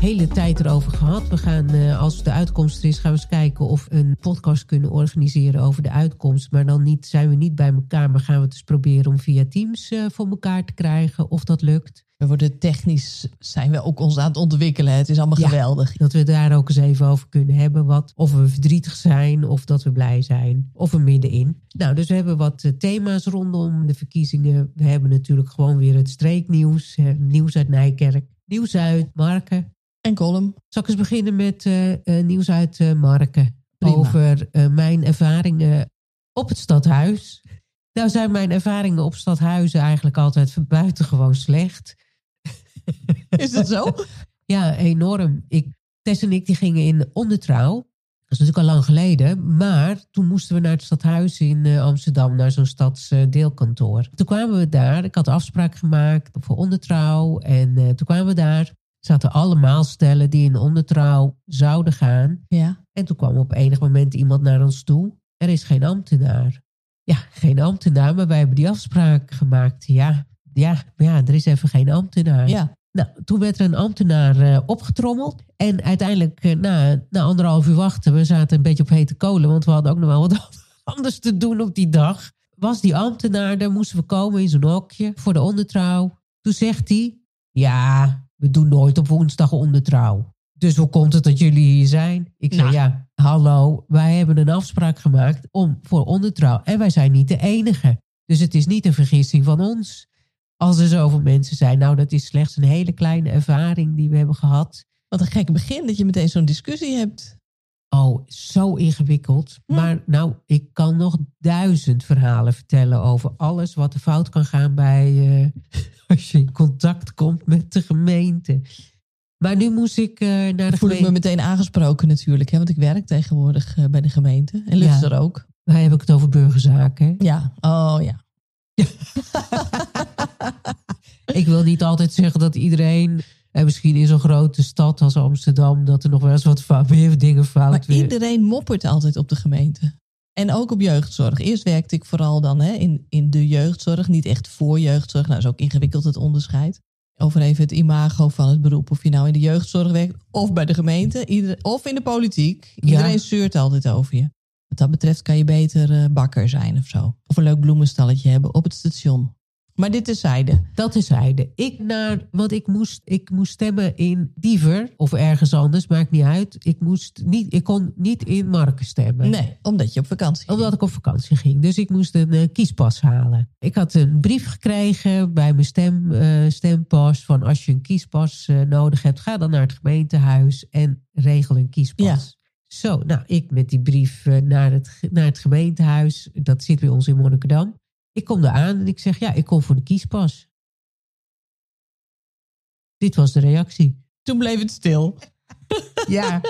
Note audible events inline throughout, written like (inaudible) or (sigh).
hele tijd erover gehad. We gaan, eh, als de uitkomst er is, gaan we eens kijken of we een podcast kunnen organiseren over de uitkomst. Maar dan niet, zijn we niet bij elkaar, maar gaan we het eens proberen om via Teams eh, voor elkaar te krijgen of dat lukt. We worden technisch, zijn we ook ons aan het ontwikkelen. Het is allemaal Ja. geweldig. Dat we daar ook eens even over kunnen hebben. Wat, of we verdrietig zijn, of dat we blij zijn, of we middenin. Nou, dus we hebben wat eh, thema's rondom de verkiezingen. We hebben natuurlijk gewoon weer het streeknieuws. nieuws uit Nijkerk, nieuws uit Marken. En column. Zal ik eens beginnen met eh, eh, nieuws uit eh, Marken? Prima. Over mijn ervaringen op het stadhuis. Nou zijn mijn ervaringen op stadhuizen eigenlijk altijd buitengewoon slecht. (laughs) Is dat zo? (laughs) Ja, enorm. Ik, Tess en ik die gingen in ondertrouw. Dat is natuurlijk al lang geleden. Maar toen moesten we naar het stadhuis in Amsterdam, naar zo'n stadsdeelkantoor. toen kwamen we daar. Ik had afspraak gemaakt voor ondertrouw. En toen kwamen we daar. Zaten allemaal stellen die in ondertrouw zouden gaan. Ja. En toen kwam op enig moment iemand naar ons toe. Er is geen ambtenaar. Ja, geen ambtenaar, maar wij hebben die afspraak gemaakt. Ja, ja, maar ja er is even geen ambtenaar. Ja. Nou, toen werd er een ambtenaar eh, opgetrommeld. En uiteindelijk, eh, na, na anderhalf uur wachten, we zaten een beetje op hete kolen, want we hadden ook nog wel wat (laughs) anders te doen op die dag. Was die ambtenaar, daar moesten we komen in zo'n hokje voor de ondertrouw. Toen zegt hij, ja, we doen nooit op woensdag ondertrouw. Dus hoe komt het dat jullie hier zijn? Ik zei, Nou. ja, hallo, wij hebben een afspraak gemaakt om, voor ondertrouw. En wij zijn niet de enige. Dus het is niet een vergissing van ons als er zoveel mensen zijn. Nou, dat is slechts een hele kleine ervaring die we hebben gehad. Wat een gek begin dat je meteen zo'n discussie hebt. Oh, zo ingewikkeld. Hm. Maar nou, ik kan nog duizend verhalen vertellen over alles wat er fout kan gaan bij eh, (laughs) als je in contact komt met de gemeente. Maar nu moest ik eh, naar de Voel ik me gemeente. meteen aangesproken natuurlijk. Hè, want ik werk tegenwoordig eh, bij de gemeente. En Lutz Ja. er ook. Wij hebben het over burgerzaken. Ja. Oh ja. (laughs) Ik wil niet altijd zeggen dat iedereen, en misschien in zo'n grote stad als Amsterdam, dat er nog wel eens wat meer dingen fout Maar weer- iedereen moppert altijd op de gemeente. En ook op jeugdzorg. Eerst werkte ik vooral dan hè, in, in de jeugdzorg. Niet echt voor jeugdzorg. Nou, is ook ingewikkeld het onderscheid. Over even het imago van het beroep. Of je nou in de jeugdzorg werkt of bij de gemeente. Ieder, of in de politiek. Ja. Iedereen zeurt altijd over je. Wat dat betreft kan je beter eh, bakker zijn of zo. Of een leuk bloemenstalletje hebben op het station. Maar dit is zijde. Dat is zijde. Ik naar, want ik moest, ik moest stemmen in Diever of ergens anders, maakt niet uit. Ik, moest niet, ik kon niet in Marken stemmen. Nee, omdat je op vakantie ging. Omdat ik op vakantie ging. Dus ik moest een eh, kiespas halen. Ik had een brief gekregen bij mijn stem, eh, stempas. Van als je een kiespas eh, nodig hebt, ga dan naar het gemeentehuis en regel een kiespas. Ja. Zo, nou, ik met die brief naar, het, naar het gemeentehuis. Dat zit bij ons in Monnikendam. Ik kom daar aan en ik zeg, ja, ik kom voor de kiespas. Dit was de reactie. Toen bleef het stil. (laughs) Ja.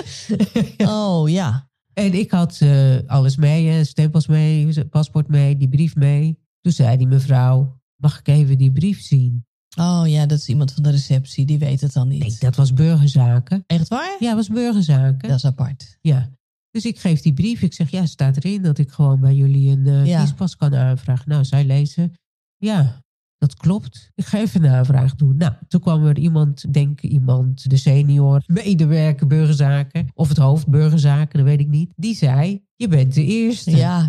Oh ja. En ik had eh, alles mee, hè, stempels mee, paspoort mee, die brief mee. Toen zei die mevrouw, mag ik even die brief zien? Oh ja, dat is iemand van de receptie. Die weet het dan niet. Nee, dat was burgerzaken. Echt waar? Ja, was burgerzaken. Dat is apart. Ja. Dus ik geef die brief. Ik zeg, ja, staat erin dat ik gewoon bij jullie een Ja. kiespas kan aanvragen. Nou, zij lezen, ja, dat klopt. Ik ga even een aanvraag doen. Nou, toen kwam er iemand, denk iemand, de senior, medewerker burgerzaken, of het hoofd burgerzaken, dat weet ik niet. Die zei, je bent de eerste. Ja,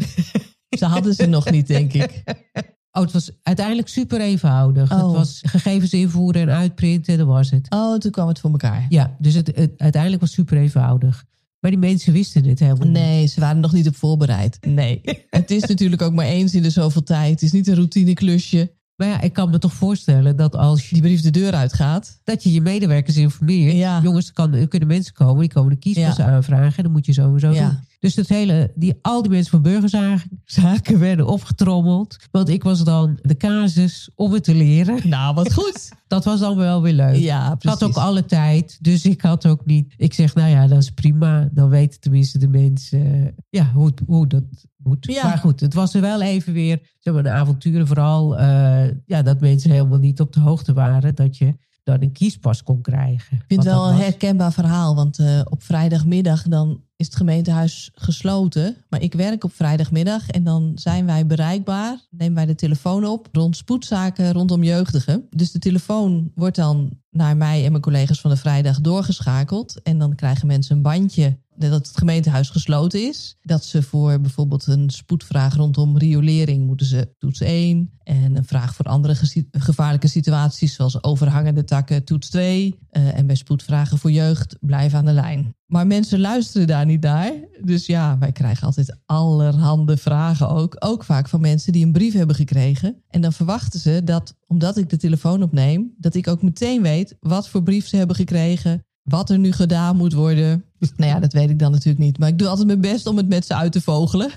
ze hadden ze nog niet, denk ik. (laughs) Oh, het was uiteindelijk super eenvoudig. Oh. Het was gegevens invoeren en uitprinten, dat was het. Oh, toen kwam het voor elkaar. Ja, dus het, het uiteindelijk was super eenvoudig. Maar die mensen wisten het helemaal niet. Nee, ze waren nog niet op voorbereid. Nee. (laughs) Het is natuurlijk ook maar eens in de zoveel tijd. Het is niet een routineklusje. Maar ja, ik kan me toch voorstellen dat als je, Die brief de deur uitgaat. dat je je medewerkers informeert. Ja. Jongens, er, kan, er kunnen mensen komen, die komen de kiespas Ja. aanvragen. En dat moet je sowieso Ja. doen. Dus dat hele, die, al die mensen van burgerzaken (laughs) werden opgetrommeld. Want ik was dan de casus om het te leren. Nou, wat goed. Dat was dan wel weer leuk. Ja, Ik had ook alle tijd, dus ik had ook niet. Ik zeg, nou ja, dat is prima. Dan weten tenminste de mensen eh, ja, hoe, hoe dat moet. Ja. Maar goed, het was er wel even weer, zeg maar, de avonturen vooral. eh, ja, dat mensen helemaal niet op de hoogte waren dat je dan een kiespas kon krijgen. Ik vind het wel een herkenbaar verhaal. Want eh, op vrijdagmiddag dan is het gemeentehuis gesloten. Maar ik werk op vrijdagmiddag en dan zijn wij bereikbaar. Nemen wij de telefoon op rond spoedzaken rondom jeugdigen. Dus de telefoon wordt dan naar mij en mijn collega's van de vrijdag doorgeschakeld. En dan krijgen mensen een bandje dat het gemeentehuis gesloten is. Dat ze voor bijvoorbeeld een spoedvraag rondom riolering moeten ze toets 1. En een vraag voor andere gevaarlijke situaties zoals overhangende takken toets 2. Uh, en bij spoedvragen voor jeugd blijven aan de lijn. Maar mensen luisteren daar niet naar. Dus ja, wij krijgen altijd allerhande vragen ook. Ook vaak van mensen die een brief hebben gekregen. En dan verwachten ze dat, omdat ik de telefoon opneem, dat ik ook meteen weet wat voor brief ze hebben gekregen. Wat er nu gedaan moet worden. (laughs) Nou ja, dat weet ik dan natuurlijk niet. Maar ik doe altijd mijn best om het met ze uit te vogelen.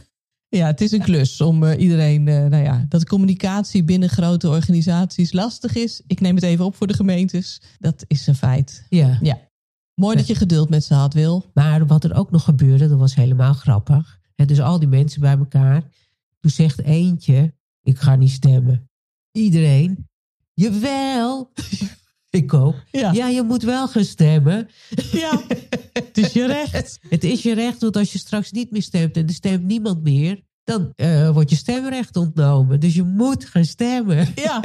Ja, het is een klus om uh, iedereen, uh, nou ja, dat communicatie binnen grote organisaties lastig is. Ik neem het even op voor de gemeentes. Dat is een feit. Ja. ja. Mooi dat je geduld met ze had, Wil. Maar wat er ook nog gebeurde, dat was helemaal grappig. En dus al die mensen bij elkaar. Toen zegt eentje, ik ga niet stemmen. Iedereen, jawel. (laughs) Ik ook. Ja. ja, je moet wel gaan stemmen. (laughs) Ja, het is je recht. (laughs) Het is je recht, want als je straks niet meer stemt en er stemt niemand meer, dan uh, wordt je stemrecht ontnomen. Dus je moet gaan stemmen. Ja.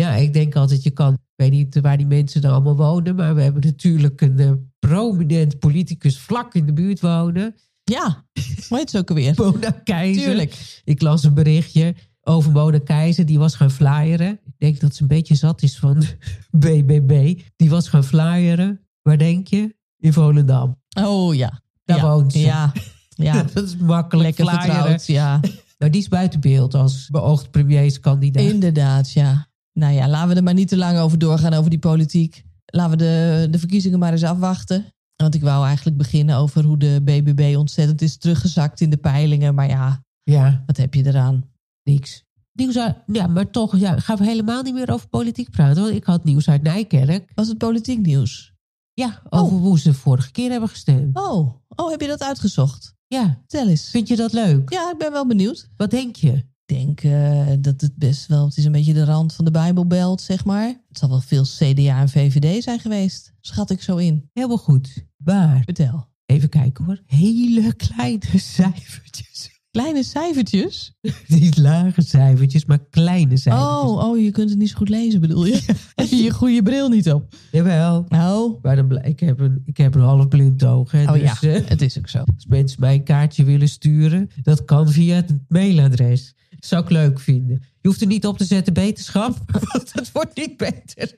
Ja, ik denk altijd, je kan, ik weet niet waar die mensen dan allemaal wonen, maar we hebben natuurlijk een uh, prominent politicus vlak in de buurt wonen. Ja, hoe heet ze ook alweer? (laughs) Bona Keizer. Tuurlijk. Ik las een berichtje over Mona Keizer. Die was gaan flyeren. Ik denk dat ze een beetje zat is van BBB. (laughs) Die was gaan flyeren. Waar denk je? In Volendam. Oh ja. Daar ja. woont ze. Ja. ja. (laughs) dat is makkelijk Lekker flyeren. vertrouwd, ja. Maar die is buiten beeld als beoogd premierskandidaat. Inderdaad, ja. Nou ja, laten we er maar niet te lang over doorgaan over die politiek. Laten we de, de verkiezingen maar eens afwachten. Want ik wou eigenlijk beginnen over hoe de BBB ontzettend is teruggezakt in de peilingen. Maar ja, Ja, wat heb je eraan? niks. Nieuws uit, ja, maar toch ja, gaan we helemaal niet meer over politiek praten. Want ik had nieuws uit Nijkerk. Was het politiek nieuws? Ja, over hoe ze vorige keer hebben gestemd. Oh, oh, heb je dat uitgezocht? Ja, Vertel eens. vind je dat leuk? Ja, ik ben wel benieuwd. Wat denk je? Ik denk eh, dat het best wel, het is een beetje de rand van de Bijbelbelt, zeg maar. Het zal wel veel CDA en VVD zijn geweest, schat ik zo in. Helemaal goed. Maar, Vertel. even kijken hoor. Hele kleine cijfertjes. Kleine cijfertjes? (laughs) Niet lage cijfertjes, maar kleine cijfertjes. Oh, oh, je kunt het niet zo goed lezen, bedoel je? (laughs) Heb je (laughs) je goede bril niet op? Jawel. Nou, Maar dan ik, heb een, ik heb een half blind oog. Hè, oh dus, ja, eh, het is ook zo. als mensen mij een kaartje willen sturen, dat kan via het mailadres. Zou ik leuk vinden. Je hoeft er niet op te zetten beterschap, (laughs) want het wordt niet beter.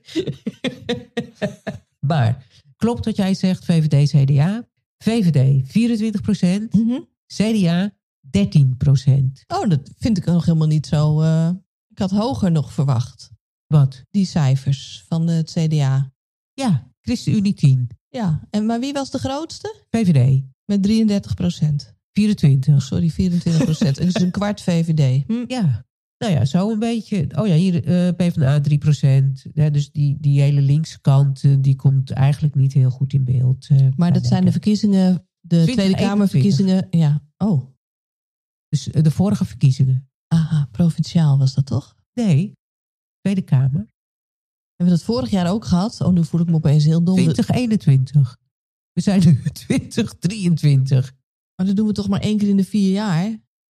(laughs) maar klopt wat jij zegt, VVD, CDA. VVD 24 Mhm. CDA 13% Oh, dat vind ik nog helemaal niet zo... eh, ik had hoger nog verwacht, Wat? die cijfers van het CDA. Ja, ChristenUnie 10. Ja, en, maar wie was de grootste? VVD Met 33 procent. 24. Sorry, 24 procent. Het is een kwart VVD. Hm. Ja, nou ja, zo een beetje. Oh ja, hier eh PvdA 3 Ja, dus die, die hele linkse kant, eh, die komt eigenlijk niet heel goed in beeld. eh, Maar dat zijn de verkiezingen, de 20, Tweede Kamerverkiezingen. Ja, oh. Dus de vorige verkiezingen. Aha, provinciaal was dat toch? Nee, Tweede Kamer. Hebben we dat vorig jaar ook gehad? Oh, nu voel ik me opeens heel dom. 2021. We zijn nu (laughs) 2023. Maar dat doen we toch maar één keer in de vier jaar?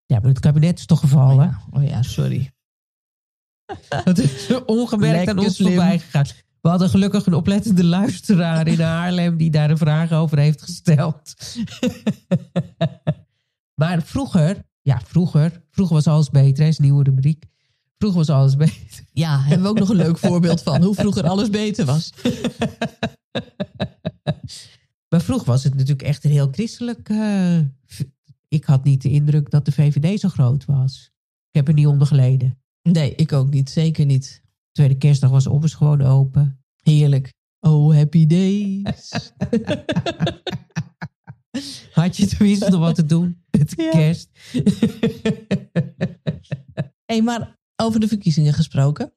Ja, maar het kabinet is toch Oh gevallen? ja, oh ja sorry. (laughs) Het is ongemerkt aan ons slim. voorbij gegaan. We hadden gelukkig een oplettende luisteraar in Haarlem die daar een vraag over heeft gesteld. (laughs) maar vroeger, ja, vroeger, vroeger was alles beter, is een nieuwe rubriek. Vroeger was alles beter. Ja, hebben we ook nog een leuk voorbeeld van hoe vroeger alles beter was. (laughs) Maar vroeger was het natuurlijk echt een heel christelijk. eh, ik had niet de indruk dat de VVD zo groot was. Ik heb er niet onder geleden. Nee, ik ook niet. Zeker niet. Tweede kerstdag was Obbers gewoon open. Heerlijk. Oh, happy days. (laughs) Had je tenminste nog wat te doen met de Ja. kerst? (laughs) hey, maar over de verkiezingen gesproken.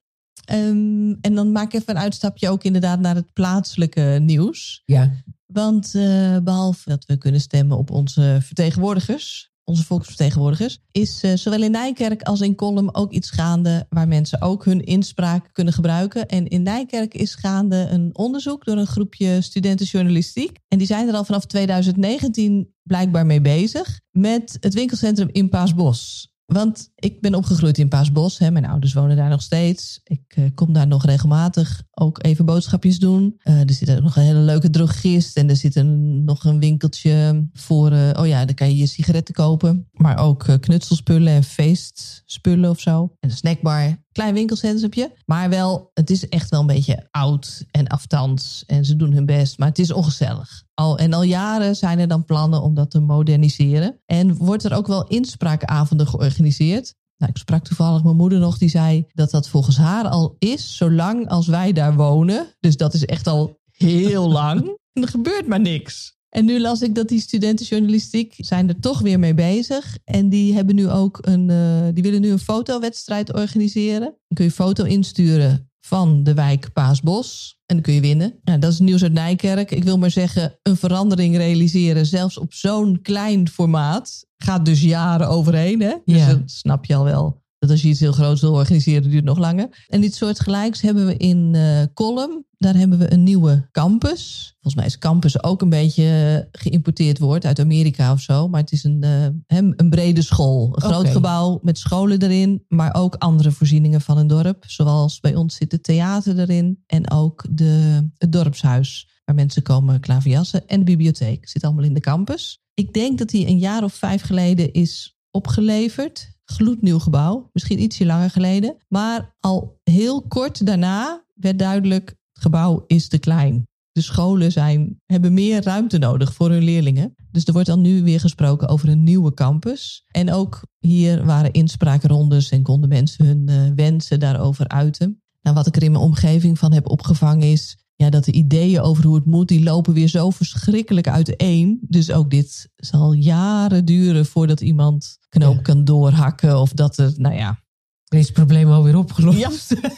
Ehm, en dan maak ik even een uitstapje ook inderdaad naar het plaatselijke nieuws. ja, Want eh, behalve dat we kunnen stemmen op onze vertegenwoordigers, onze volksvertegenwoordigers, is uh, zowel in Nijkerk als in Kolm ook iets gaande waar mensen ook hun inspraak kunnen gebruiken. En in Nijkerk is gaande een onderzoek door een groepje studenten journalistiek. En die zijn er al vanaf 2019 blijkbaar mee bezig met het winkelcentrum in Paasbos. Want ik ben opgegroeid in Paasbos. Hè. Mijn ouders wonen daar nog steeds. Ik uh, kom daar nog regelmatig ook even boodschapjes doen. Uh, er zit ook nog een hele leuke drogist. En er zit een, nog een winkeltje voor... Uh, oh ja, daar kan je je sigaretten kopen. Maar ook knutselspullen en feestspullen of zo. En een snackbar. Klein winkelcentrumpje. Maar wel, het is echt wel een beetje oud en aftans. En ze doen hun best. Maar het is ongezellig. Al, en al jaren zijn er dan plannen om dat te moderniseren. En wordt er ook wel inspraakavonden georganiseerd. Nou, ik sprak toevallig mijn moeder nog, die zei dat dat volgens haar al is, zolang als wij daar wonen. Dus dat is echt al heel lang. (laughs) En er gebeurt maar niks. En nu las ik dat die studentenjournalistiek zijn er toch weer mee bezig. En die hebben nu ook een, uh, die willen nu een fotowedstrijd organiseren. Dan kun je foto insturen van de wijk Paasbos. En dan kun je winnen. Nou, dat is nieuws uit Nijkerk. Ik wil maar zeggen, een verandering realiseren, zelfs op zo'n klein formaat, gaat dus jaren overheen. Hè? Dus Ja. dat snap je al wel. Dat als je iets heel groots wil organiseren, duurt het nog langer. En dit soort gelijks hebben we in eh Kolm. Daar hebben we een nieuwe campus. Volgens mij is campus ook een beetje eh, geïmporteerd woord uit Amerika of zo. Maar het is een, eh, een brede school. Een groot gebouw met scholen erin. Maar ook andere voorzieningen van een dorp. Zoals bij ons zit het theater erin. En ook de, het dorpshuis. Waar mensen komen klaverjassen. En de bibliotheek. Zit allemaal in de campus. Ik denk dat die een jaar of vijf geleden is opgeleverd. Gloednieuw gebouw. Misschien ietsje langer geleden. Maar al heel kort daarna werd duidelijk... het gebouw is te klein. De scholen zijn, hebben meer ruimte nodig voor hun leerlingen. Dus er wordt dan nu weer gesproken over een nieuwe campus. En ook hier waren inspraakrondes en konden mensen hun eh, wensen daarover uiten. Nou, wat ik er in mijn omgeving van heb opgevangen is... Ja, dat de ideeën over hoe het moet, die lopen weer zo verschrikkelijk uiteen. Dus ook dit zal jaren duren voordat iemand knoop Ja. kan doorhakken. Of dat er, nou ja, Deze probleem alweer opgelost. Ja.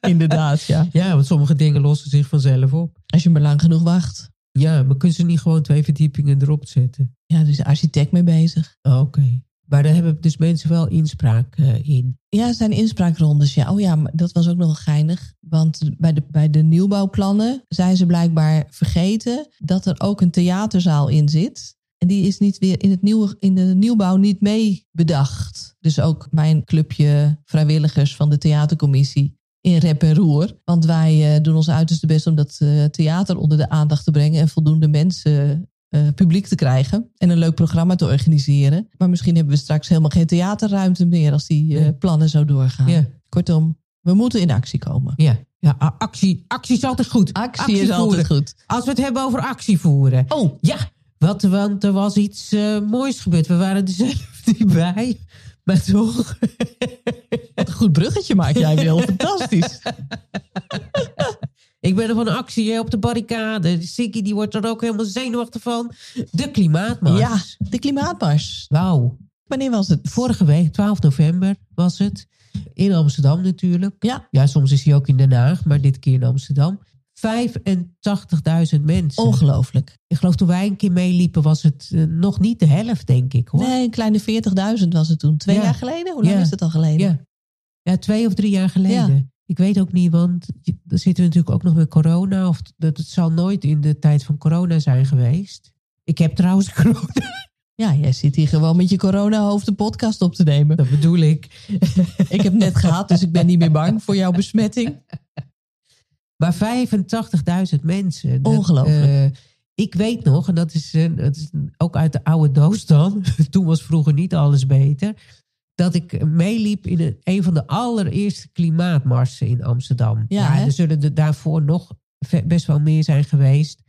(laughs) inderdaad, ja. Ja, want sommige dingen lossen zich vanzelf op. Als je maar lang genoeg wacht. Ja, maar kunnen ze niet gewoon twee verdiepingen erop zetten? Ja, er is de architect mee bezig. Oh, Oké. Maar daar hebben dus mensen wel inspraak eh, in. Ja, er zijn inspraakrondes. Ja, oh ja, maar dat was ook nog wel geinig. Want bij de, bij de nieuwbouwplannen zijn ze blijkbaar vergeten dat er ook een theaterzaal in zit. En die is niet weer in, het nieuwe, in de nieuwbouw niet mee bedacht. Dus ook mijn clubje vrijwilligers van de theatercommissie in rep en roer. Want wij eh, doen ons uiterste best om dat eh, theater onder de aandacht te brengen en voldoende mensen eh, publiek te krijgen en een leuk programma te organiseren. Maar misschien hebben we straks helemaal geen theaterruimte meer als die eh, plannen zo doorgaan. Ja. Kortom, we moeten in actie komen. Ja, ja actie, actie is altijd goed. Actie, is altijd goed. Als we het hebben over actie voeren. Oh, Ja, wat, want er was iets eh, moois gebeurd. We waren er (laughs) zelf niet bij. Maar toch. wat een goed bruggetje maak jij, Wil. (laughs) Fantastisch. Ik ben er van actie hè, op de barricade. Sikkie die wordt er ook helemaal zenuwachtig van. De klimaatmars. Ja, de klimaatmars. Wauw. Wanneer was het? Vorige week, 12 november, was het. In Amsterdam natuurlijk. Ja, Ja, soms is hij ook in Den Haag, maar dit keer in Amsterdam. 85.000 mensen. ongelooflijk. Ik geloof toen wij een keer meeliepen was het eh, nog niet de helft, denk ik hoor. Nee, een kleine 40.000 was het toen. Twee Ja. jaar geleden? Hoe lang Ja. is het al geleden? Ja. ja, twee of drie jaar geleden. Ik weet ook niet, want dan zitten we natuurlijk ook nog met corona. Of dat het zal nooit in de tijd van corona zijn geweest. Ik heb trouwens (laughs) corona, Ja, jij zit hier gewoon met je corona-hoofd een podcast op te nemen. dat bedoel ik. (laughs) Ik heb net gehad, dus ik ben niet meer bang voor jouw besmetting. Maar 85.000 mensen. Dat, Ongelooflijk. eh, ik weet nog, en dat is, dat is ook uit de oude doos dan. (laughs) Toen was vroeger niet alles beter. Dat ik meeliep in een, een van de allereerste klimaatmarsen in Amsterdam. Ja, er zullen er daarvoor nog best wel meer zijn geweest.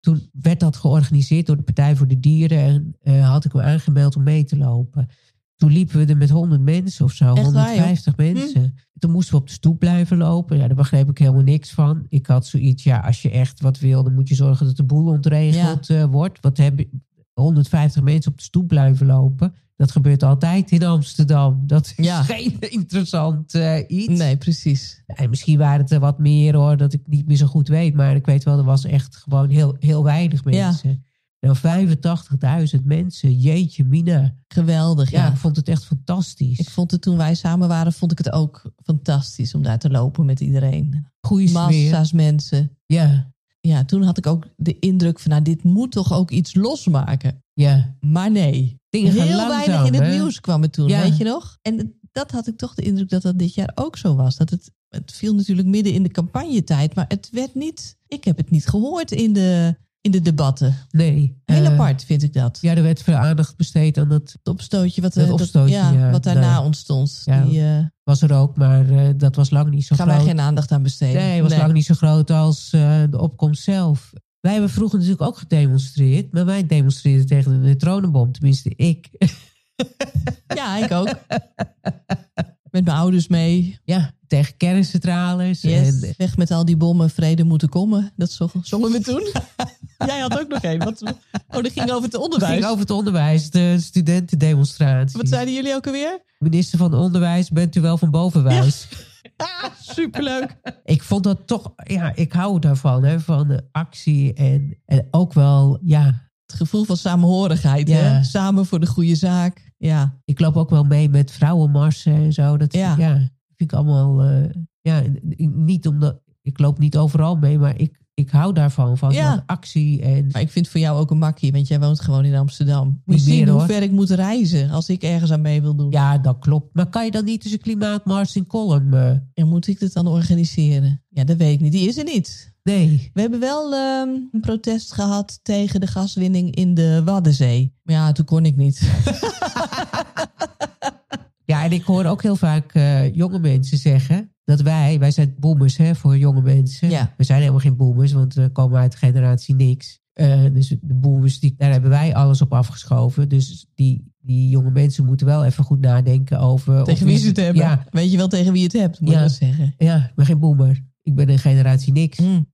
Toen werd dat georganiseerd door de Partij voor de Dieren. En eh, had ik me aangemeld om mee te lopen. Toen liepen we er met 100 mensen of zo, waar, joh? Hm. 150 mensen. Toen moesten we op de stoep blijven lopen. Ja, daar begreep ik helemaal niks van. Ik had zoiets, ja, als je echt wat wil, dan moet je zorgen dat de boel ontregeld eh, wordt. Wat hebben 150 mensen op de stoep blijven lopen? Dat gebeurt altijd in Amsterdam. Dat is Ja. geen (laughs) interessant eh, iets. Nee, precies. En misschien waren het er wat meer hoor, dat ik niet meer zo goed weet. Maar ik weet wel, er was echt gewoon heel, heel weinig Ja. mensen. Nou, 85.000 mensen. Jeetje, Mina. Geweldig, Ja, ja. ik vond het echt fantastisch. Ik vond het toen wij samen waren, vond ik het ook fantastisch om daar te lopen met iedereen. Goeie sfeer. Massa's mensen. Ja, Ja, toen had ik ook de indruk van, nou, dit moet toch ook iets losmaken. ja. Maar nee, Dingen gaan heel langzaam, weinig in het hè? nieuws kwam het toen, Ja. weet je nog? En dat had ik toch de indruk dat dat dit jaar ook zo was. Dat het, het viel natuurlijk midden in de campagnetijd, maar het werd niet, ik heb het niet gehoord in de, in de debatten. Nee. Heel eh, apart vind ik dat. Ja, er werd veel aandacht besteed aan dat. Het opstootje wat, Dat eh, opstootje, ja, ja, wat daarna ontstond. Ja. Die eh, Was er ook, maar dat was lang niet zo gaan groot. wij geen aandacht aan besteden. Nee, was lang niet zo groot als de opkomst zelf. Wij hebben vroeger natuurlijk ook gedemonstreerd. Maar wij demonstreerden tegen de neutronenbom. Tenminste, ik. (laughs) Ja, ik ook. Met mijn ouders mee. Ja, tegen kerncentrales. Yes. En, Weg met al die bommen, vrede moeten komen. Dat zo- zongen we toen. (laughs) Jij had ook nog één. Wat, oh, dat ging over het onderwijs. ging over het onderwijs, de studentendemonstratie. Wat zeiden jullie ook alweer? Minister van Onderwijs, bent u wel van bovenwijs? Ah, (laughs) (laughs) superleuk. Ik vond dat toch, ja, ik hou daarvan, hè, van de actie en, en ook wel, ja, Het gevoel van samenhorigheid. Ja. Hè? Samen voor de goede zaak. Ja. ik loop ook wel mee met vrouwenmarsen en zo. Dat Ja. ja. vind ik allemaal, eh, ja, niet omdat, ik loop niet overal mee, maar ik, ik hou daarvan, van Ja. dat actie en Maar ik vind het voor jou ook een makkie. Want jij woont gewoon in Amsterdam. Moet je zien meer, hoe ver ik moet reizen. Als ik ergens aan mee wil doen. ja, dat klopt. Maar kan je dan niet eens een klimaatmars in Column? eh? En moet ik dit dan organiseren? Ja, dat weet ik niet. Die is er niet. nee. We hebben wel ehm, een protest gehad tegen de gaswinning in de Waddenzee. Maar ja, toen kon ik niet. (laughs) Ja, en ik hoor ook heel vaak eh, jonge mensen zeggen dat wij, wij zijn boomers hè, voor jonge mensen. Ja. We zijn helemaal geen boomers, want we komen uit generatie niks. Eh, dus de boomers, die, daar hebben wij alles op afgeschoven. Dus die, die jonge mensen moeten wel even goed nadenken over... tegen wie ze het hebben. Ja, Weet je wel tegen wie je het hebt, moet Ja. je dat zeggen. ja, ik ben geen boomer. Ik ben een generatie niks. Mm.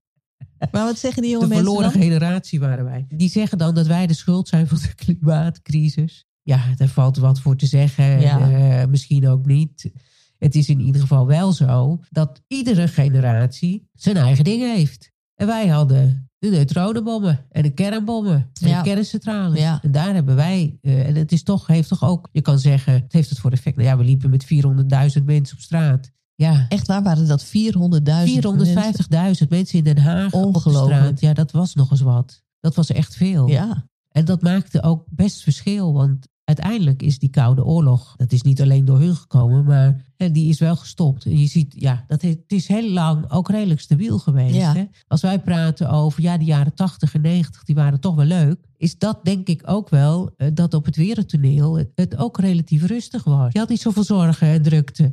Maar wat zeggen die jonge De mensen verloren dan? generatie waren wij. Die zeggen dan dat wij de schuld zijn van de klimaatcrisis. Ja, daar valt wat voor te zeggen. Ja. Eh, misschien ook niet. Het is in ieder geval wel zo dat iedere generatie zijn eigen dingen heeft. En wij hadden de neutronenbommen en de kernbommen en Ja. de kerncentrales. Ja. En daar hebben wij, eh, en het is toch, heeft toch ook, je kan zeggen, het heeft het voor effect. Nou ja, we liepen met 400.000 mensen op straat. Ja, Echt waar waren dat 400.000 450.000 mensen in Den Haag op de Ongelooflijk. straat. Ja, dat was nog eens wat. Dat was echt veel. Ja, En dat maakte ook best verschil. Want uiteindelijk is die Koude Oorlog... dat is niet alleen door hun gekomen, maar hè, die is wel gestopt. En je ziet, ja, dat het is heel lang ook redelijk stabiel geweest. Ja. Hè? Als wij praten over, ja, de jaren 80 en 90... die waren toch wel leuk. Is dat denk ik ook wel eh, dat op het wereldtoneel... het, het ook relatief rustig was. Je had niet zoveel zorgen en drukte.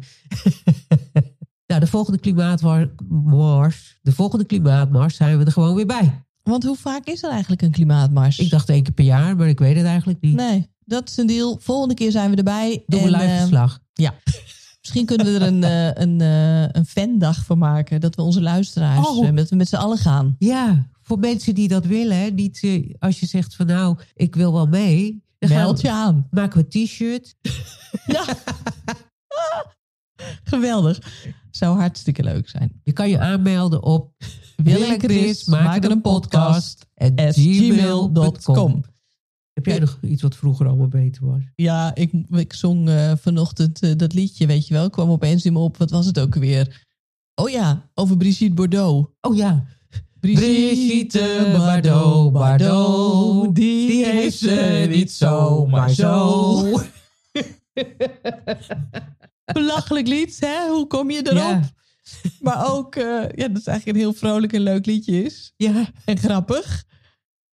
(laughs) nou, de volgende klimaatmars... de volgende klimaatmars zijn we er gewoon weer bij. want hoe vaak is er eigenlijk een klimaatmars? Ik dacht één keer per jaar, maar ik weet het eigenlijk niet. Nee, dat is een deal. Volgende keer zijn we erbij. Doe een En, live eh, verslag. Ja. Misschien kunnen we er een, (laughs) eh, een, eh, een fandag van maken. Dat we onze luisteraars Oh. met, met z'n allen gaan. Ja, voor mensen die dat willen. hè, Niet eh, als je zegt van nou, ik wil wel mee. Dan Meld je aan. Maken we een t-shirt. (laughs) Ja. Geweldig. Zou hartstikke leuk zijn. Je kan je aanmelden op Wil en Chris maken een podcast at at gmail.com. Heb jij nog iets wat vroeger allemaal beter was? Ja, ik, ik zong eh, vanochtend eh, dat liedje, weet je wel. kwam opeens in me op. Wat was het ook weer? Oh ja, over Brigitte Bardot. Oh ja, Brigitte Bardot, Bardot, die heeft ze niet zomaar zo. (laughs) Belachelijk lied, hè? Hoe kom je erop? Ja. Maar ook, eh, ja, dat is eigenlijk een heel vrolijk en leuk liedje is. Ja. En grappig.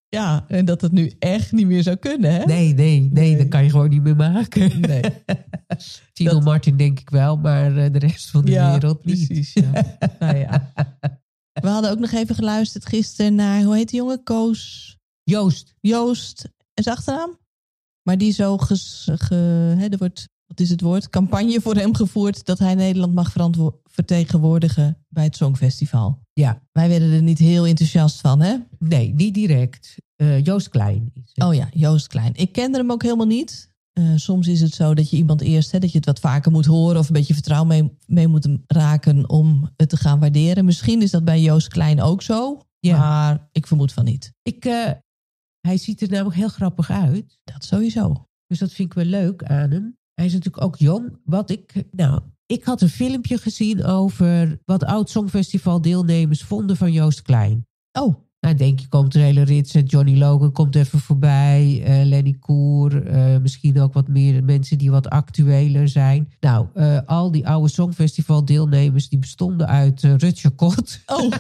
Ja, en dat het nu echt niet meer zou kunnen, hè? Nee, nee, nee, Nee. dat kan je gewoon niet meer maken. Nee. (laughs) Tino Dat- Martin denk ik wel, maar eh, de rest van de Ja, wereld niet. precies. Ja. (laughs) nou ja. (laughs) We hadden ook nog even geluisterd gisteren naar, hoe heet die jongen? Koos Joost, Joost en zijn achternaam? Maar die zo, ges, ge, hè, er wordt, wat is het woord? Campagne voor hem gevoerd dat hij Nederland mag verantwo- vertegenwoordigen bij het Songfestival. ja, Wij werden er niet heel enthousiast van, hè? nee, niet direct. Eh, Joost Klein. Oh ja, Joost Klein. Ik kende hem ook helemaal niet. Eh, soms is het zo dat je iemand eerst, hè, dat je het wat vaker moet horen of een beetje vertrouwen mee, mee moet raken om het te gaan waarderen. Misschien is dat bij Joost Klein ook zo, Ja. maar ik vermoed van niet. Ik, eh, Hij ziet er namelijk heel grappig uit. Dat sowieso. Dus dat vind ik wel leuk aan hem. Hij is natuurlijk ook jong. Wat ik, nou, ik had een filmpje gezien over wat oud Songfestival deelnemers vonden van Joost Klein. Oh, Nou, denk je, komt een hele rits. en Johnny Logan komt even voorbij. eh, Lenny Koer. eh, misschien ook wat meer mensen die wat actueler zijn. Nou, eh, al die oude Songfestival deelnemers die bestonden uit uh, Rutger Kot. oh.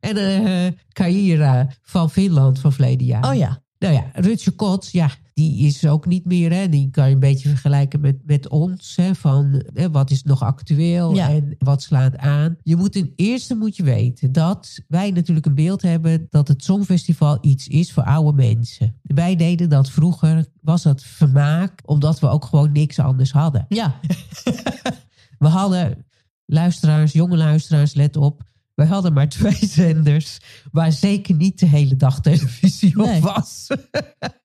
(laughs) en Kaira van Finland van verleden jaar. oh ja. Nou ja, Rutger Kot, ja, die is ook niet meer. Hè. Die kan je een beetje vergelijken met, met ons. Hè, van hè, wat is nog actueel Ja. en wat slaat aan. Je moet ten eerste moet je weten dat wij natuurlijk een beeld hebben dat het Songfestival iets is voor oude mensen. Wij deden dat vroeger, was dat vermaak, omdat we ook gewoon niks anders hadden. Ja. (laughs) We hadden luisteraars, jonge luisteraars, let op. Wij hadden maar twee (laughs) zenders waar zeker niet de hele dag televisie op Nee. was.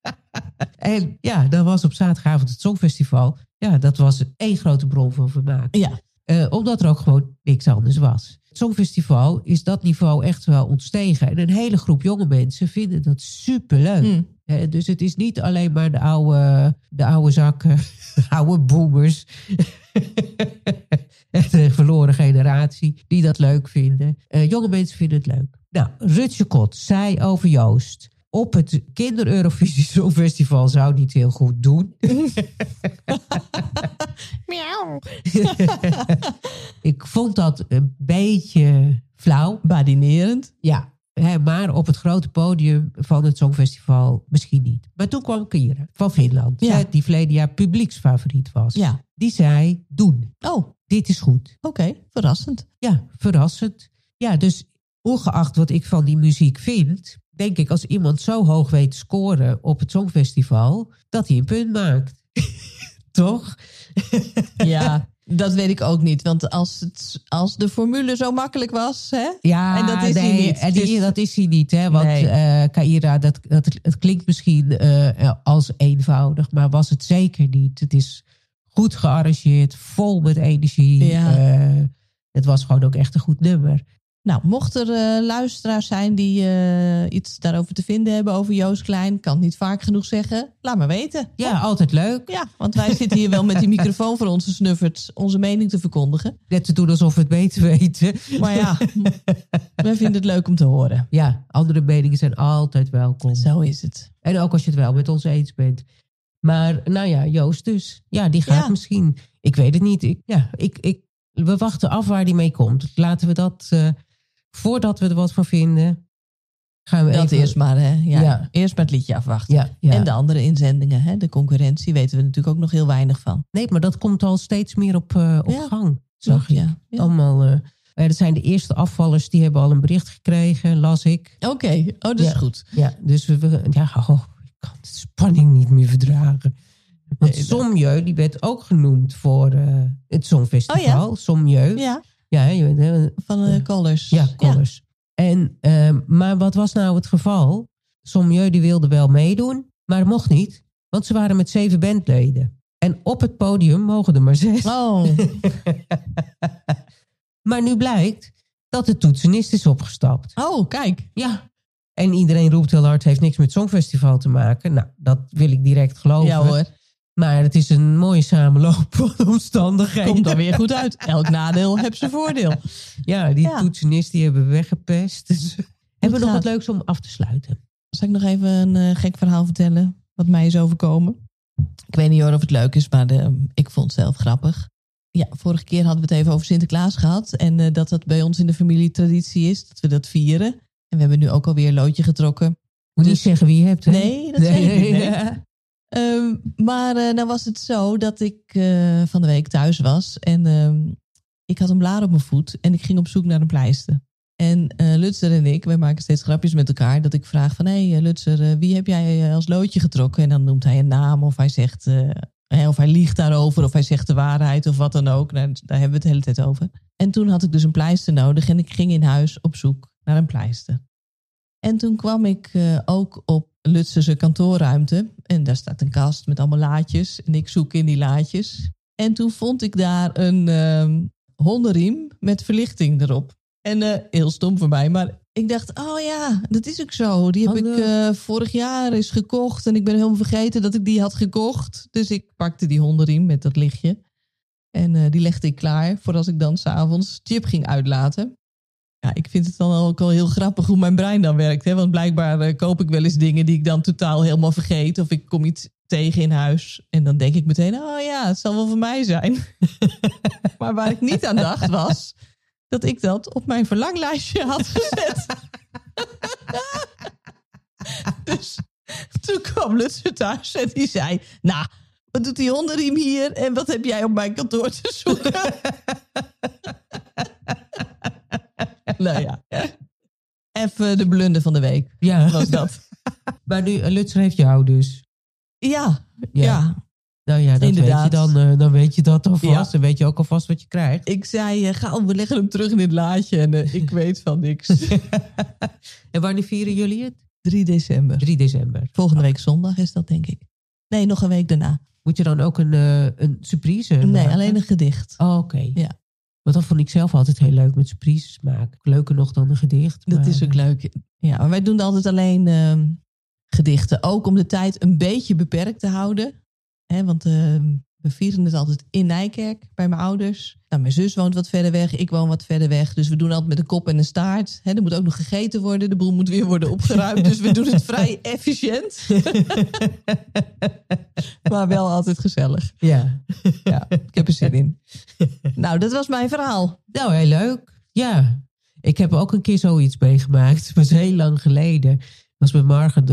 (laughs) en ja, dat was op zaterdagavond het Songfestival. Ja, dat was één grote bron van vermaak. Ja. Eh, omdat er ook gewoon niks anders was. Het Songfestival is dat niveau echt wel ontstegen. En een hele groep jonge mensen vinden dat superleuk. Eh, dus het is niet alleen maar de oude, de oude zakken, (laughs) de oude boomers. De verloren generatie die dat leuk vinden. Eh, jonge mensen vinden het leuk. Nou, Rutje Kot zei over Joost. Op het Kinder-Eurovisie (laughs) Songfestival zou hij het heel goed doen. (laughs) Miauw. (laughs) Ik vond dat een beetje flauw. Badinerend. Ja, hè, maar op het grote podium van het Songfestival misschien niet. Maar toen kwam Kira van Finland, Ja. hè, die verleden jaar publieksfavoriet was. Ja. Die zei, doen, Oh. Dit is goed. Verrassend. Ja, verrassend. Ja, dus ongeacht wat ik van die muziek vind... denk ik als iemand zo hoog weet scoren op het Songfestival... dat hij een punt maakt. (laughs) Toch? (laughs) Ja, dat weet ik ook niet. Want als, het, als de formule zo makkelijk was, hè? Ja, En dat is hij niet. En die- Dus- dat is hij niet, hè? Want Nee. eh, Kaira, dat, dat, het klinkt misschien eh, als eenvoudig, maar was het zeker niet. Het is goed gearrangeerd, vol met energie. Ja. Eh, het was gewoon ook echt een goed nummer. Nou, mocht er eh, luisteraars zijn die eh, iets daarover te vinden hebben over Joost Klein, kan het niet vaak genoeg zeggen, laat maar weten. Ja, altijd leuk. Ja, want wij zitten hier wel met die microfoon voor onze snufferts onze mening te verkondigen. Net te doen alsof we het beter weten. Maar ja, (laughs) wij vinden het leuk om te horen. Ja, andere meningen zijn altijd welkom. Zo is het. En ook als je het wel met ons eens bent. Maar nou ja, Joost dus. Ja, die gaat Ja. misschien. Ik weet het niet. Ik, ja, ik, ik, we wachten af waar die mee komt. Laten we dat, eh, voordat we er wat van vinden, gaan we Dat even... eerst maar, hè? Ja, Ja. Eerst maar het liedje afwachten. Ja. En de andere inzendingen, hè? de concurrentie, weten we natuurlijk ook nog heel weinig van. Nee, maar dat komt al steeds meer op, eh, op gang, zag. Ja. Allemaal, eh, eh, dat zijn de eerste afvallers, die hebben al een bericht gekregen, las ik. Oké, oh, dat is goed. Ja, dus we, ja, oh, spanning niet meer verdragen. Want Nee, Sommieu, die werd ook genoemd voor eh, het Songfestival. Oh Sommieu. Ja, Ja, je weet, van de Colors. ja, Colors. En, ehm, maar wat was nou het geval? Sommieu die wilde wel meedoen, maar mocht niet. Want ze waren met zeven bandleden. En op het podium mogen er maar zes. Oh, (laughs) Maar nu blijkt dat de toetsenist is opgestapt. oh, kijk. Ja. En iedereen roept heel hard, heeft niks met Songfestival te maken. Nou, dat wil ik direct geloven. Ja hoor, Maar het is een mooie samenloop van omstandigheden. komt dan weer goed uit. Elk nadeel heeft zijn voordeel. Ja, die Ja. toetsenist die hebben we weggepest. Dus hebben (laughs) we nog wat leuks om af te sluiten? Zal ik nog even een eh, gek verhaal vertellen? Wat mij is overkomen. Ik weet niet hoor of het leuk is, maar de, ik vond het zelf grappig. Ja, vorige keer hadden we het even over Sinterklaas gehad. En eh, dat dat bij ons in de familie traditie is. Dat we dat vieren. En we hebben nu ook alweer een loodje getrokken. Moet Dus- niet zeggen wie je hebt, hè? Nee, dat zeg ik niet. nee. Ja. (laughs) Ehm, maar eh, nou was het zo dat ik eh, van de week thuis was. En ehm, ik had een blaar op mijn voet. En ik ging op zoek naar een pleister. En eh Lutzer en ik, wij maken steeds grapjes met elkaar. Dat ik vraag van, hé hey, Lutzer, wie heb jij als loodje getrokken? En dan noemt hij een naam of hij zegt... of hij liegt daarover, of hij zegt de waarheid, of wat dan ook. Nou, daar hebben we het de hele tijd over. En toen had ik dus een pleister nodig en ik ging in huis op zoek naar een pleister. En toen kwam ik eh, ook op Lutzerse kantoorruimte. En daar staat een kast met allemaal laadjes. En ik zoek in die laadjes. En toen vond ik daar een ehm hondenriem met verlichting erop. En eh, heel stom voor mij, maar Ik dacht, oh ja, dat is ook zo. Die heb Oh, ik eh, vorig jaar eens gekocht. En ik ben helemaal vergeten dat ik die had gekocht. Dus ik pakte die hondenriem met dat lichtje. En die legde ik klaar voor als ik dan s'avonds Chip ging uitlaten. Ja, ik vind het dan ook wel heel grappig hoe mijn brein dan werkt. Hè? Want blijkbaar eh, koop ik wel eens dingen die ik dan totaal helemaal vergeet. Of ik kom iets tegen in huis. En dan denk ik meteen, oh ja, het zal wel voor mij zijn. (laughs) maar waar ik niet aan dacht was dat ik dat op mijn verlanglijstje had gezet. (laughs) dus toen kwam Lutze thuis en die zei... Nou, wat doet die hondenriem hier en wat heb jij op mijn kantoor te zoeken? (laughs) (laughs) nou ja, even de blunder van de week Ja, was dat. (laughs) maar nu, eh, Lutzer heeft jou dus. Ja, ja. Nou ja, dat weet je dan, eh, dan weet je dat alvast. Dan weet je ook alvast wat je krijgt. Ik zei, eh, ga, we leggen hem terug in het laadje en ik (laughs) weet van niks. En wanneer vieren jullie het? 3 december. 3 december. Volgende week zondag is dat, denk ik. Nee, nog een week daarna. Moet je dan ook een, een surprise Nee, maken? alleen een gedicht. Oh, oké. Ja. Want dat vond ik zelf altijd heel leuk met surprises maken. Leuker nog dan een gedicht. Dat is ook leuk. Ja, maar wij doen altijd alleen ehm, gedichten. Ook om de tijd een beetje beperkt te houden. Hè, want ehm, we vieren het altijd in Nijkerk bij mijn ouders. Nou, mijn zus woont wat verder weg, ik woon wat verder weg. Dus we doen altijd met een kop en een staart. Hè, er moet ook nog gegeten worden. De boel moet weer worden opgeruimd. dus we doen het (laughs) vrij efficiënt. (laughs) maar wel altijd gezellig. Ja. (laughs) Ja, ik heb er zin in. Nou, dat was mijn verhaal. Nou, heel leuk. Ja. Ik heb ook een keer zoiets meegemaakt. Het was heel lang geleden. Was met Margen.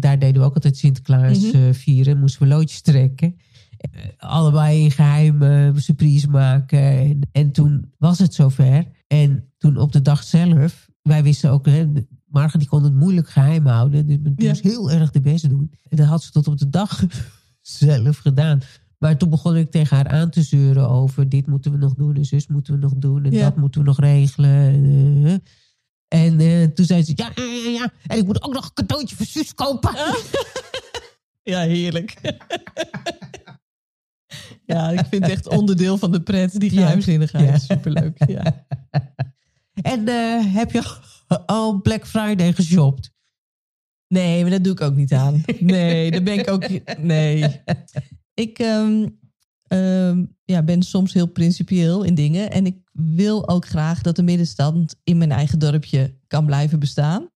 Daar deden we ook altijd Sinterklaas Mhm. eh, vieren. Moesten we loodjes trekken. Eh, allebei in geheim eh, surprise maken. En, en toen was het zover. En toen op de dag zelf. Wij wisten ook... Hè, Margen die kon het moeilijk geheim houden. Dus Ja. moest heel erg de best doen. En dat had ze tot op de dag (laughs) zelf gedaan. Maar toen begon ik tegen haar aan te zeuren over dit moeten we nog doen en zus moeten we nog doen en Ja. dat moeten we nog regelen. En, en eh, toen zei ze, ja, ja, ja, ja, en ik moet ook nog een cadeautje voor zus kopen. Ja, heerlijk. (laughs) (laughs) ja, ik vind het echt onderdeel van de pret, die geheimzinnigheid. Ja. Superleuk, ja. (laughs) En eh, heb je al Black Friday geshopt? Nee, maar dat doe ik ook niet aan. (laughs) Nee, daar ben ik ook... Nee. Ik ehm, ehm, ja, ben soms heel principieel in dingen. En ik wil ook graag dat de middenstand in mijn eigen dorpje kan blijven bestaan.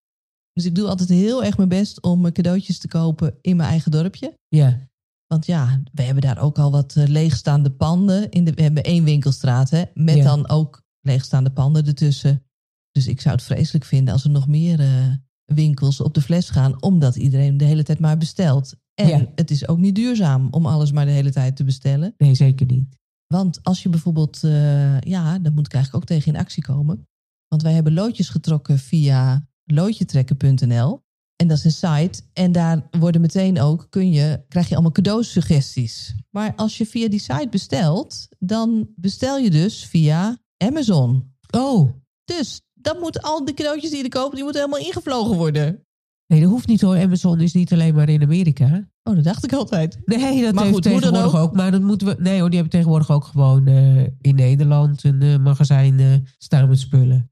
Dus ik doe altijd heel erg mijn best om cadeautjes te kopen in mijn eigen dorpje. Ja, Want ja, we hebben daar ook al wat eh, leegstaande panden. In de, we hebben één winkelstraat, hè, met Ja. dan ook leegstaande panden ertussen. Dus ik zou het vreselijk vinden als er nog meer eh, winkels op de fles gaan, omdat iedereen de hele tijd maar bestelt. En Ja. het is ook niet duurzaam om alles maar de hele tijd te bestellen. nee, zeker niet. Want als je bijvoorbeeld, eh, ja, dan moet ik eigenlijk ook tegen in actie komen. Want wij hebben loodjes getrokken via loodjetrekken.nl. En dat is een site. En daar worden meteen ook, kun je, krijg je allemaal cadeausuggesties. Maar als je via die site bestelt, dan bestel je dus via Amazon. Oh, Dus dan moeten al die cadeautjes die je koopt, die moeten helemaal ingevlogen worden. nee, dat hoeft niet hoor. Amazon is niet alleen maar in Amerika. Oh, dat dacht ik altijd. Nee, dat Maar heeft goed, tegenwoordig ook. ook. Maar dat moeten we. Nee hoor, die hebben tegenwoordig ook gewoon eh, in Nederland een eh, magazijn eh, staan met spullen.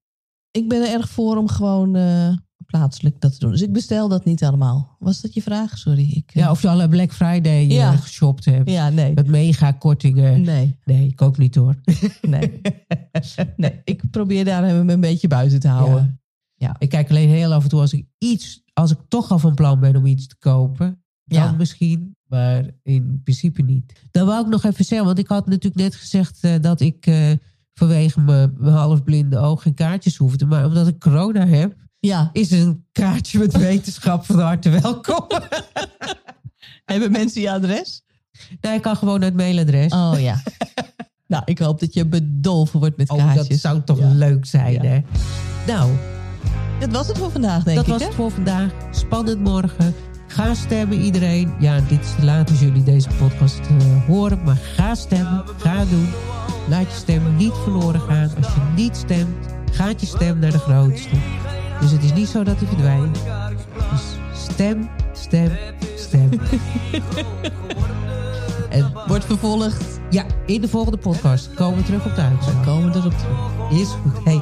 Ik ben er erg voor om gewoon plaatselijk dat te doen. Dus ik bestel dat niet allemaal. Was dat je vraag? Sorry. Ik, eh, Ja, of je alle Black Friday eh, Ja. geshopt hebt. ja, nee. Met mega kortingen. Nee, Nee, ik ook niet hoor. (laughs) nee. nee. Ik probeer daar hem een beetje buiten te houden. Ja. Ik kijk alleen heel af en toe als ik iets, als ik toch al van plan ben om iets te kopen, dan Ja. misschien, maar in principe niet. Dan wou ik nog even zeggen, want ik had natuurlijk net gezegd eh, dat ik vanwege mijn mijn halfblinde oog geen kaartjes hoefde, maar omdat ik corona heb, Ja. is een kaartje met wetenschap van harte welkom. (laughs) Hebben mensen je adres? nou, ik kan gewoon het mailadres. Oh ja. (laughs) nou, ik hoop dat je bedolven wordt met Oh, kaartjes. dat zou toch Ja. leuk zijn, Ja. hè? Nou, Dat was het voor vandaag, denk dat ik. was hè? het voor vandaag. Spannend morgen. Ga stemmen iedereen. Ja, dit is laat als jullie deze podcast eh, horen. Maar ga stemmen. Ga doen. Laat je stem niet verloren gaan. Als je niet stemt, gaat je stem naar de grootste. Dus het is niet zo dat hij verdwijnt. Dus stem, stem, stem. (laughs) en Wordt vervolgd. ja, in de volgende podcast komen we terug op de uitzending. Komen we erop terug. Is goed. Hey,